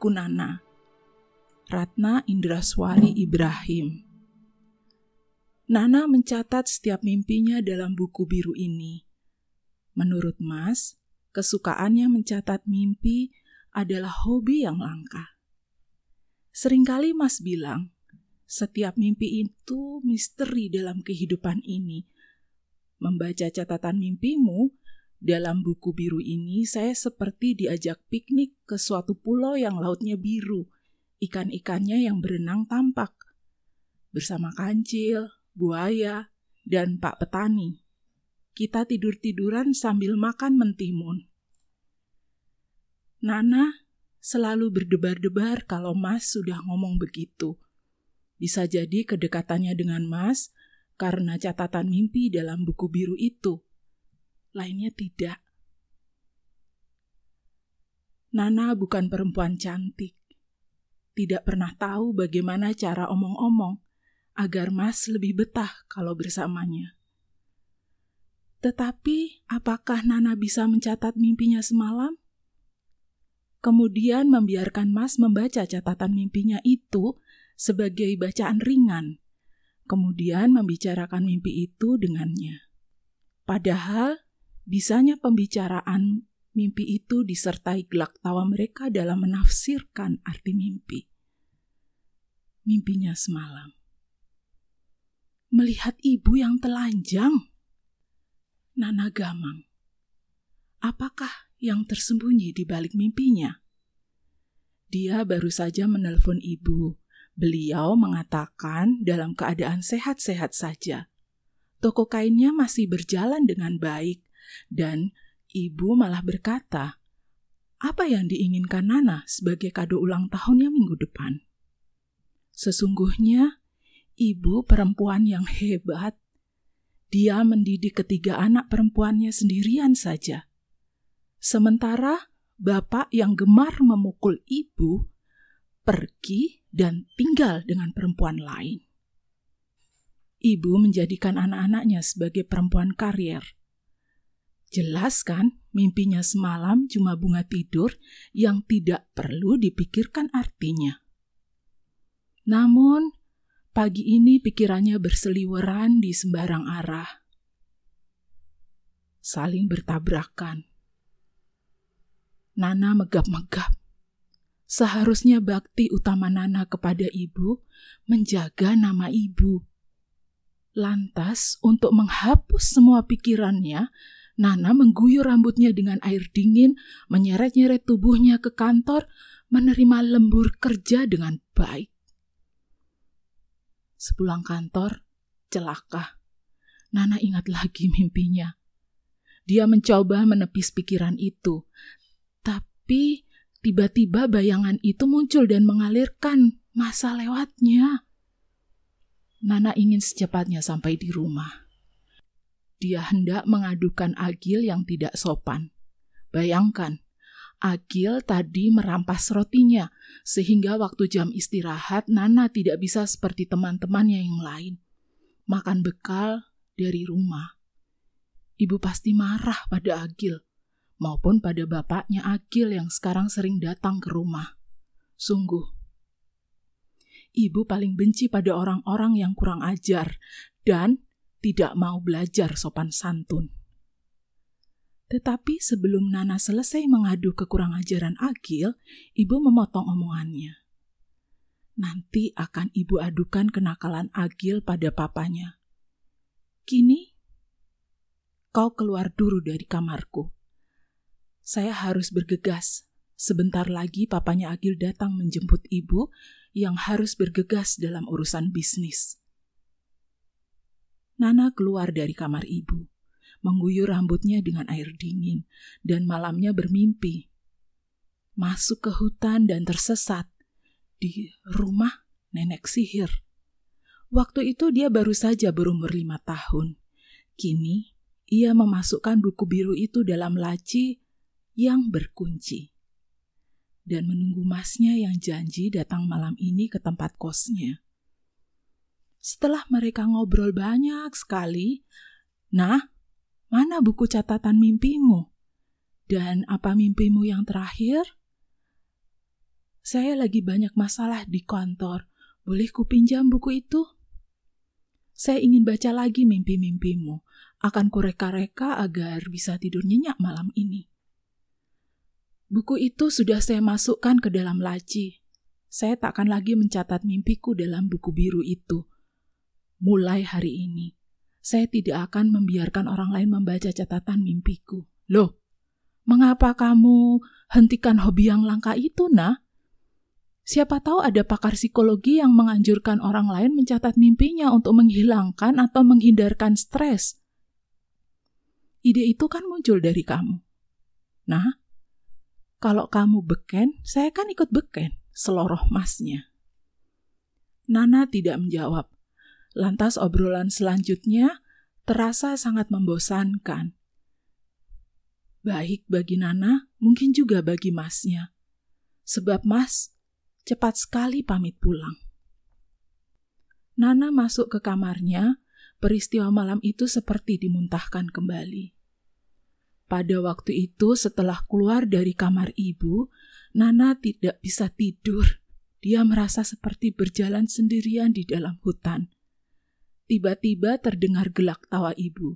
Ini buku Nana. Ratna Indraswari Ibrahim. Nana mencatat setiap mimpinya dalam buku biru ini. Menurut Mas, kesukaannya mencatat mimpi adalah hobi yang langka. Seringkali Mas bilang, setiap mimpi itu misteri dalam kehidupan ini. Membaca catatan mimpimu dalam buku biru ini, saya seperti diajak piknik ke suatu pulau yang lautnya biru. Ikan-ikannya yang berenang tampak. Bersama kancil, buaya, dan pak petani. Kita tidur-tiduran sambil makan mentimun. Nana selalu berdebar-debar kalau Mas sudah ngomong begitu. Bisa jadi kedekatannya dengan Mas karena catatan mimpi dalam buku biru itu lainnya tidak. Nana bukan perempuan cantik. Tidak pernah tahu bagaimana cara omong-omong agar Mas lebih betah kalau bersamanya. Tetapi, apakah Nana bisa mencatat mimpinya semalam? Kemudian membiarkan Mas membaca catatan mimpinya itu sebagai bacaan ringan, kemudian membicarakan mimpi itu dengannya. Padahal Bisanya pembicaraan mimpi itu disertai gelak tawa mereka dalam menafsirkan arti mimpi. Mimpinya semalam. Melihat ibu yang telanjang. Nana Gamang. Apakah yang tersembunyi di balik mimpinya? Dia baru saja menelpon ibu. Beliau mengatakan dalam keadaan sehat-sehat saja. Toko kainnya masih berjalan dengan baik dan ibu malah berkata, apa yang diinginkan Nana sebagai kado ulang tahunnya minggu depan? Sesungguhnya, ibu perempuan yang hebat. Dia mendidik ketiga anak perempuannya sendirian saja. Sementara bapak yang gemar memukul ibu pergi dan tinggal dengan perempuan lain. Ibu menjadikan anak-anaknya sebagai perempuan karier Jelas kan, mimpinya semalam cuma bunga tidur yang tidak perlu dipikirkan artinya. Namun, pagi ini pikirannya berseliweran di sembarang arah. Saling bertabrakan. Nana megap-megap. Seharusnya bakti utama Nana kepada ibu menjaga nama ibu. Lantas, untuk menghapus semua pikirannya, Nana mengguyur rambutnya dengan air dingin, menyeret-nyeret tubuhnya ke kantor, menerima lembur kerja dengan baik. Sepulang kantor, celaka. Nana ingat lagi mimpinya. Dia mencoba menepis pikiran itu, tapi tiba-tiba bayangan itu muncul dan mengalirkan masa lewatnya. Nana ingin secepatnya sampai di rumah dia hendak mengadukan Agil yang tidak sopan. Bayangkan, Agil tadi merampas rotinya, sehingga waktu jam istirahat Nana tidak bisa seperti teman-temannya yang lain. Makan bekal dari rumah. Ibu pasti marah pada Agil, maupun pada bapaknya Agil yang sekarang sering datang ke rumah. Sungguh, ibu paling benci pada orang-orang yang kurang ajar dan tidak mau belajar sopan santun. Tetapi sebelum Nana selesai mengadu kekurang ajaran Agil, ibu memotong omongannya. Nanti akan ibu adukan kenakalan Agil pada papanya. Kini, kau keluar dulu dari kamarku. Saya harus bergegas. Sebentar lagi papanya Agil datang menjemput ibu yang harus bergegas dalam urusan bisnis. Nana keluar dari kamar ibu, mengguyur rambutnya dengan air dingin, dan malamnya bermimpi. Masuk ke hutan dan tersesat di rumah nenek sihir. Waktu itu dia baru saja berumur lima tahun. Kini, ia memasukkan buku biru itu dalam laci yang berkunci. Dan menunggu masnya yang janji datang malam ini ke tempat kosnya. Setelah mereka ngobrol banyak sekali, "Nah, mana buku catatan mimpimu? Dan apa mimpimu yang terakhir?" saya lagi banyak masalah di kantor. Boleh kupinjam buku itu? Saya ingin baca lagi mimpi-mimpimu. Akan kureka-reka agar bisa tidur nyenyak malam ini. Buku itu sudah saya masukkan ke dalam laci. Saya tak akan lagi mencatat mimpiku dalam buku biru itu. Mulai hari ini, saya tidak akan membiarkan orang lain membaca catatan mimpiku. Loh, mengapa kamu hentikan hobi yang langka itu, nah? Siapa tahu ada pakar psikologi yang menganjurkan orang lain mencatat mimpinya untuk menghilangkan atau menghindarkan stres. Ide itu kan muncul dari kamu. Nah, kalau kamu beken, saya kan ikut beken, seloroh masnya. Nana tidak menjawab. Lantas obrolan selanjutnya terasa sangat membosankan. Baik bagi Nana, mungkin juga bagi masnya. Sebab mas cepat sekali pamit pulang. Nana masuk ke kamarnya, peristiwa malam itu seperti dimuntahkan kembali. Pada waktu itu, setelah keluar dari kamar ibu, Nana tidak bisa tidur. Dia merasa seperti berjalan sendirian di dalam hutan. Tiba-tiba terdengar gelak tawa ibu,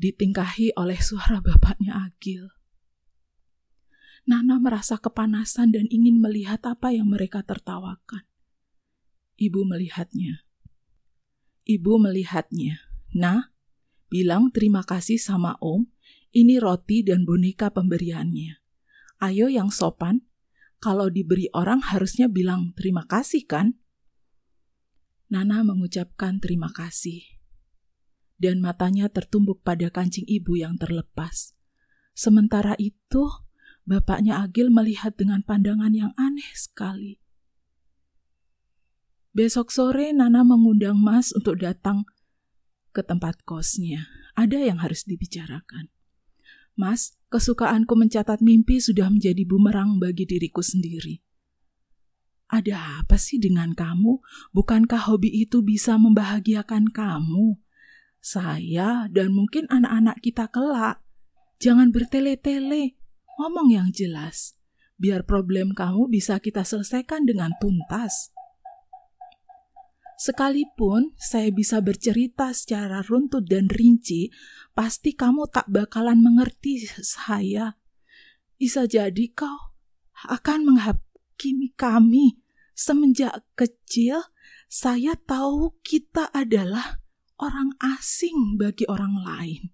ditingkahi oleh suara bapaknya Agil. Nana merasa kepanasan dan ingin melihat apa yang mereka tertawakan. Ibu melihatnya. Ibu melihatnya. Nah, bilang terima kasih sama Om. Ini roti dan boneka pemberiannya. Ayo yang sopan. Kalau diberi orang harusnya bilang terima kasih kan? Nana mengucapkan terima kasih. Dan matanya tertumbuk pada kancing ibu yang terlepas. Sementara itu, Bapaknya Agil melihat dengan pandangan yang aneh sekali. Besok sore Nana mengundang Mas untuk datang ke tempat kosnya. Ada yang harus dibicarakan. Mas, kesukaanku mencatat mimpi sudah menjadi bumerang bagi diriku sendiri. Ada apa sih dengan kamu? Bukankah hobi itu bisa membahagiakan kamu? Saya dan mungkin anak-anak kita kelak. Jangan bertele-tele. Ngomong yang jelas, biar problem kamu bisa kita selesaikan dengan tuntas. Sekalipun saya bisa bercerita secara runtut dan rinci, pasti kamu tak bakalan mengerti saya. Bisa jadi kau akan menghakimi kami. Semenjak kecil, saya tahu kita adalah orang asing bagi orang lain.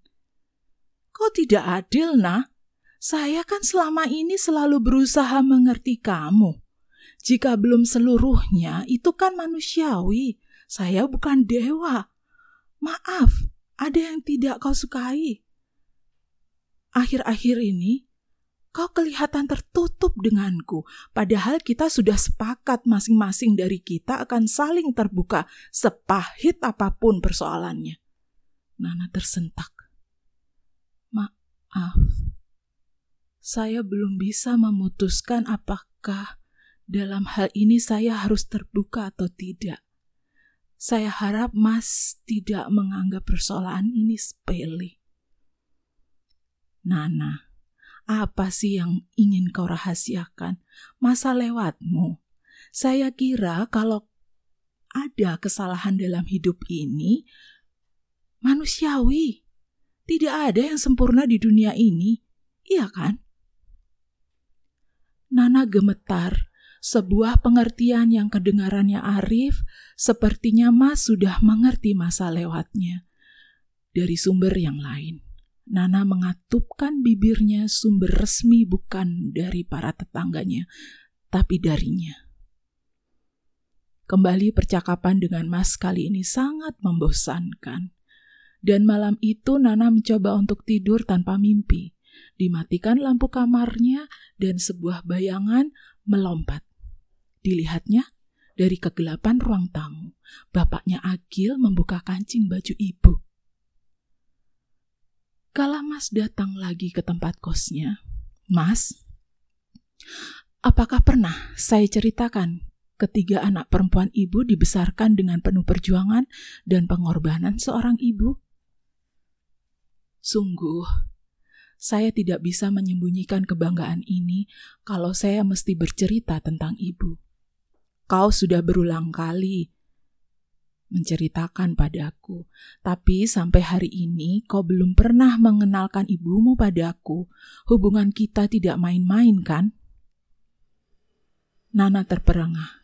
Kau tidak adil, nak. Saya kan selama ini selalu berusaha mengerti kamu. Jika belum seluruhnya, itu kan manusiawi. Saya bukan dewa. Maaf, ada yang tidak kau sukai. Akhir-akhir ini, kau kelihatan tertutup denganku, padahal kita sudah sepakat masing-masing dari kita akan saling terbuka sepahit apa pun persoalannya. Nana tersentak. Maaf saya belum bisa memutuskan apakah dalam hal ini saya harus terbuka atau tidak. Saya harap Mas tidak menganggap persoalan ini sepele. Nana, apa sih yang ingin kau rahasiakan? Masa lewatmu. Saya kira kalau ada kesalahan dalam hidup ini, manusiawi. Tidak ada yang sempurna di dunia ini. Iya kan? Nana gemetar. Sebuah pengertian yang kedengarannya arif, sepertinya Mas sudah mengerti masa lewatnya. Dari sumber yang lain, Nana mengatupkan bibirnya sumber resmi bukan dari para tetangganya, tapi darinya. Kembali percakapan dengan Mas kali ini sangat membosankan. Dan malam itu Nana mencoba untuk tidur tanpa mimpi. Dimatikan lampu kamarnya dan sebuah bayangan melompat. Dilihatnya dari kegelapan ruang tamu, bapaknya Agil membuka kancing baju ibu. Kala Mas datang lagi ke tempat kosnya, Mas, apakah pernah saya ceritakan ketiga anak perempuan ibu dibesarkan dengan penuh perjuangan dan pengorbanan seorang ibu? Sungguh, saya tidak bisa menyembunyikan kebanggaan ini kalau saya mesti bercerita tentang ibu. Kau sudah berulang kali menceritakan padaku, tapi sampai hari ini kau belum pernah mengenalkan ibumu padaku. Hubungan kita tidak main-main, kan? Nana terperangah.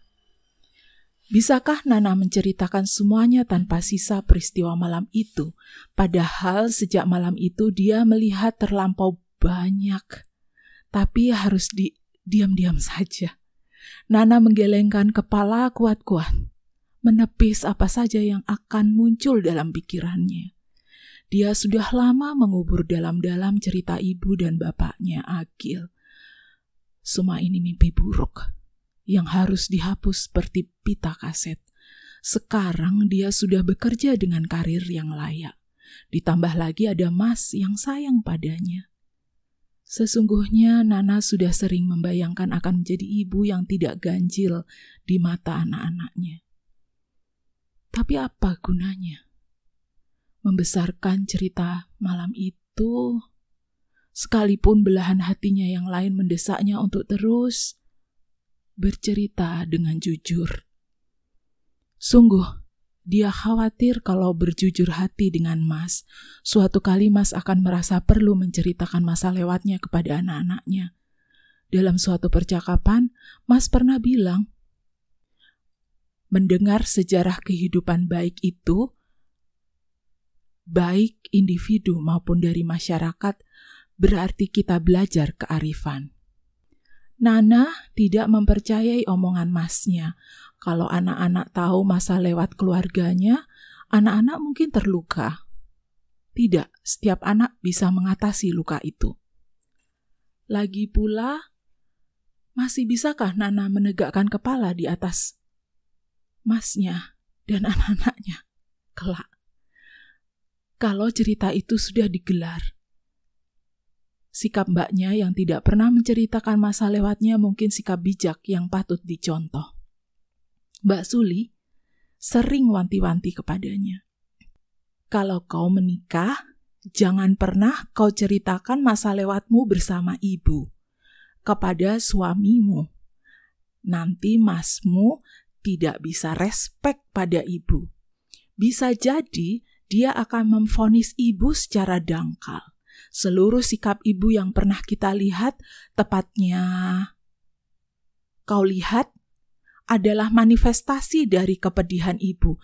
Bisakah Nana menceritakan semuanya tanpa sisa peristiwa malam itu? Padahal sejak malam itu dia melihat terlampau banyak. Tapi harus di diam-diam saja. Nana menggelengkan kepala kuat-kuat, menepis apa saja yang akan muncul dalam pikirannya. Dia sudah lama mengubur dalam-dalam cerita ibu dan bapaknya Agil. Semua ini mimpi buruk yang harus dihapus seperti pita kaset. Sekarang dia sudah bekerja dengan karir yang layak. Ditambah lagi ada Mas yang sayang padanya. Sesungguhnya Nana sudah sering membayangkan akan menjadi ibu yang tidak ganjil di mata anak-anaknya. Tapi apa gunanya? Membesarkan cerita malam itu, sekalipun belahan hatinya yang lain mendesaknya untuk terus bercerita dengan jujur. Sungguh, dia khawatir kalau berjujur hati dengan Mas, suatu kali Mas akan merasa perlu menceritakan masa lewatnya kepada anak-anaknya. Dalam suatu percakapan, Mas pernah bilang, mendengar sejarah kehidupan baik itu, baik individu maupun dari masyarakat, berarti kita belajar kearifan. Nana tidak mempercayai omongan masnya. Kalau anak-anak tahu masa lewat keluarganya, anak-anak mungkin terluka. Tidak, setiap anak bisa mengatasi luka itu. Lagi pula, masih bisakah Nana menegakkan kepala di atas masnya dan anak-anaknya kelak? Kalau cerita itu sudah digelar, Sikap mbaknya yang tidak pernah menceritakan masa lewatnya mungkin sikap bijak yang patut dicontoh. Mbak Suli sering wanti-wanti kepadanya. Kalau kau menikah, jangan pernah kau ceritakan masa lewatmu bersama ibu kepada suamimu. Nanti masmu tidak bisa respek pada ibu. Bisa jadi dia akan memfonis ibu secara dangkal seluruh sikap ibu yang pernah kita lihat, tepatnya kau lihat, adalah manifestasi dari kepedihan ibu,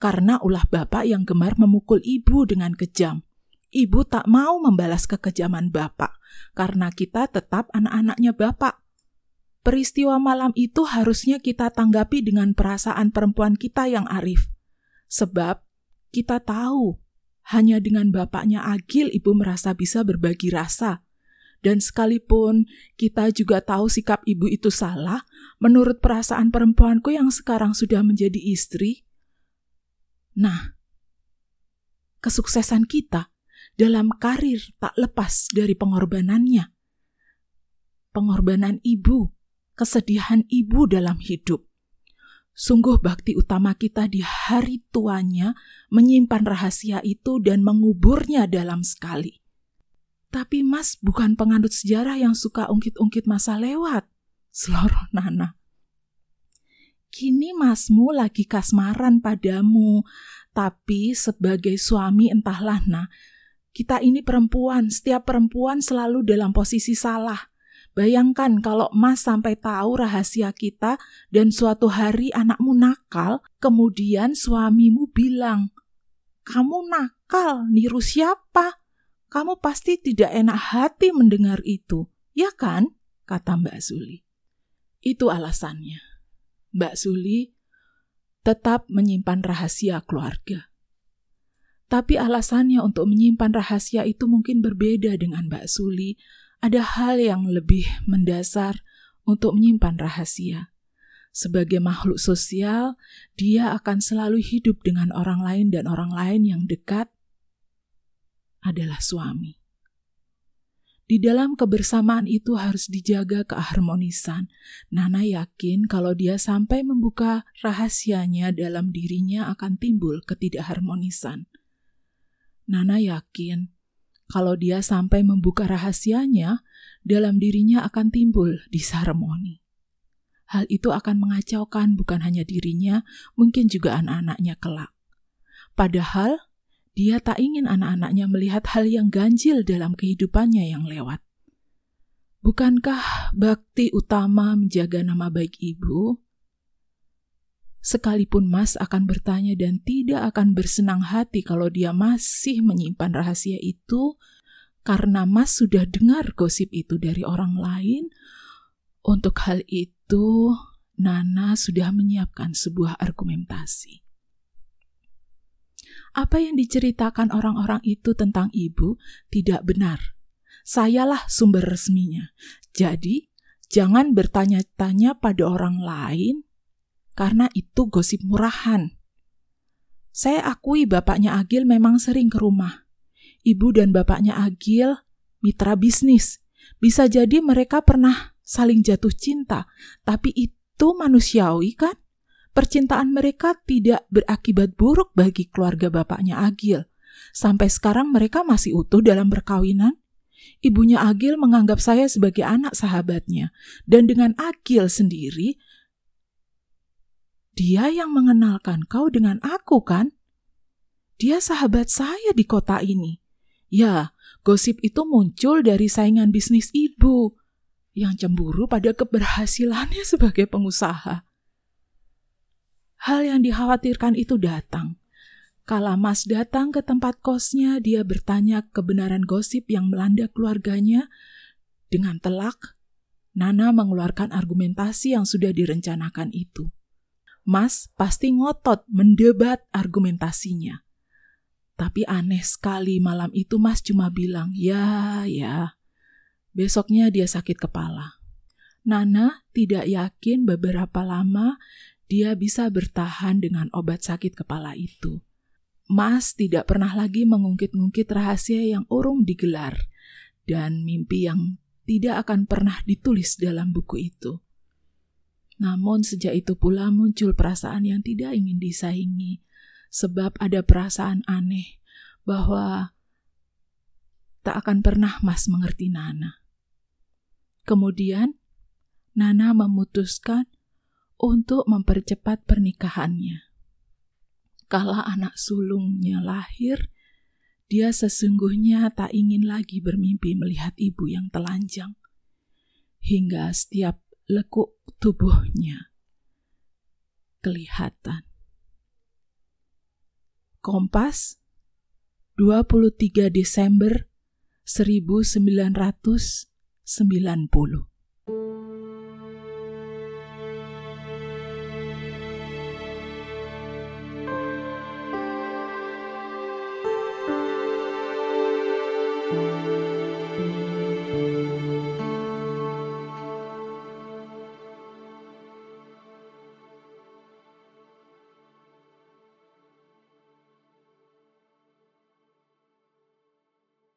karena ulah bapak yang gemar memukul ibu dengan kejam. Ibu tak mau membalas kekejaman bapak, karena kita tetap anak-anaknya bapak. Peristiwa malam itu harusnya kita tanggapi dengan perasaan perempuan kita yang arif. Sebab kita tahu hanya dengan bapaknya Agil ibu merasa bisa berbagi rasa. Dan sekalipun kita juga tahu sikap ibu itu salah, menurut perasaan perempuanku yang sekarang sudah menjadi istri, nah, kesuksesan kita dalam karir tak lepas dari pengorbanannya. Pengorbanan ibu, kesedihan ibu dalam hidup. Sungguh bakti utama kita di hari tuanya menyimpan rahasia itu dan menguburnya dalam sekali. Tapi Mas bukan penganut sejarah yang suka ungkit-ungkit masa lewat. Seloroh Nana. Kini masmu lagi kasmaran padamu, tapi sebagai suami entahlah nah, kita ini perempuan, setiap perempuan selalu dalam posisi salah Bayangkan kalau Mas sampai tahu rahasia kita dan suatu hari anakmu nakal, kemudian suamimu bilang, "Kamu nakal, niru siapa?" Kamu pasti tidak enak hati mendengar itu, ya kan? kata Mbak Suli. Itu alasannya. Mbak Suli tetap menyimpan rahasia keluarga. Tapi alasannya untuk menyimpan rahasia itu mungkin berbeda dengan Mbak Suli ada hal yang lebih mendasar untuk menyimpan rahasia. Sebagai makhluk sosial, dia akan selalu hidup dengan orang lain, dan orang lain yang dekat adalah suami. Di dalam kebersamaan itu harus dijaga keharmonisan. Nana yakin kalau dia sampai membuka rahasianya dalam dirinya akan timbul ketidakharmonisan. Nana yakin Kalau dia sampai membuka rahasianya, dalam dirinya akan timbul disharmoni. Hal itu akan mengacaukan bukan hanya dirinya, mungkin juga anak-anaknya kelak. Padahal, dia tak ingin anak-anaknya melihat hal yang ganjil dalam kehidupannya yang lewat. Bukankah bakti utama menjaga nama baik ibu? Sekalipun Mas akan bertanya dan tidak akan bersenang hati kalau dia masih menyimpan rahasia itu, karena Mas sudah dengar gosip itu dari orang lain, untuk hal itu, Nana sudah menyiapkan sebuah argumentasi. Apa yang diceritakan orang-orang itu tentang ibu tidak benar. Sayalah sumber resminya. Jadi, jangan bertanya-tanya pada orang lain karena itu gosip murahan. Saya akui bapaknya Agil memang sering ke rumah. Ibu dan bapaknya Agil mitra bisnis. Bisa jadi mereka pernah saling jatuh cinta, tapi itu manusiawi kan? Percintaan mereka tidak berakibat buruk bagi keluarga bapaknya Agil. Sampai sekarang mereka masih utuh dalam perkawinan. Ibunya Agil menganggap saya sebagai anak sahabatnya. Dan dengan Agil sendiri, dia yang mengenalkan kau dengan aku kan? Dia sahabat saya di kota ini. Ya, gosip itu muncul dari saingan bisnis ibu yang cemburu pada keberhasilannya sebagai pengusaha. Hal yang dikhawatirkan itu datang. Kala Mas datang ke tempat kosnya, dia bertanya kebenaran gosip yang melanda keluarganya. Dengan telak, Nana mengeluarkan argumentasi yang sudah direncanakan itu. Mas pasti ngotot mendebat argumentasinya. Tapi aneh sekali malam itu Mas cuma bilang, ya, ya. Besoknya dia sakit kepala. Nana tidak yakin beberapa lama dia bisa bertahan dengan obat sakit kepala itu. Mas tidak pernah lagi mengungkit-ungkit rahasia yang urung digelar dan mimpi yang tidak akan pernah ditulis dalam buku itu. Namun sejak itu pula muncul perasaan yang tidak ingin disaingi, sebab ada perasaan aneh bahwa tak akan pernah Mas mengerti Nana. Kemudian, Nana memutuskan untuk mempercepat pernikahannya. Kala anak sulungnya lahir, dia sesungguhnya tak ingin lagi bermimpi melihat ibu yang telanjang. Hingga setiap lekuk tubuhnya kelihatan. Kompas 23 Desember 1900 90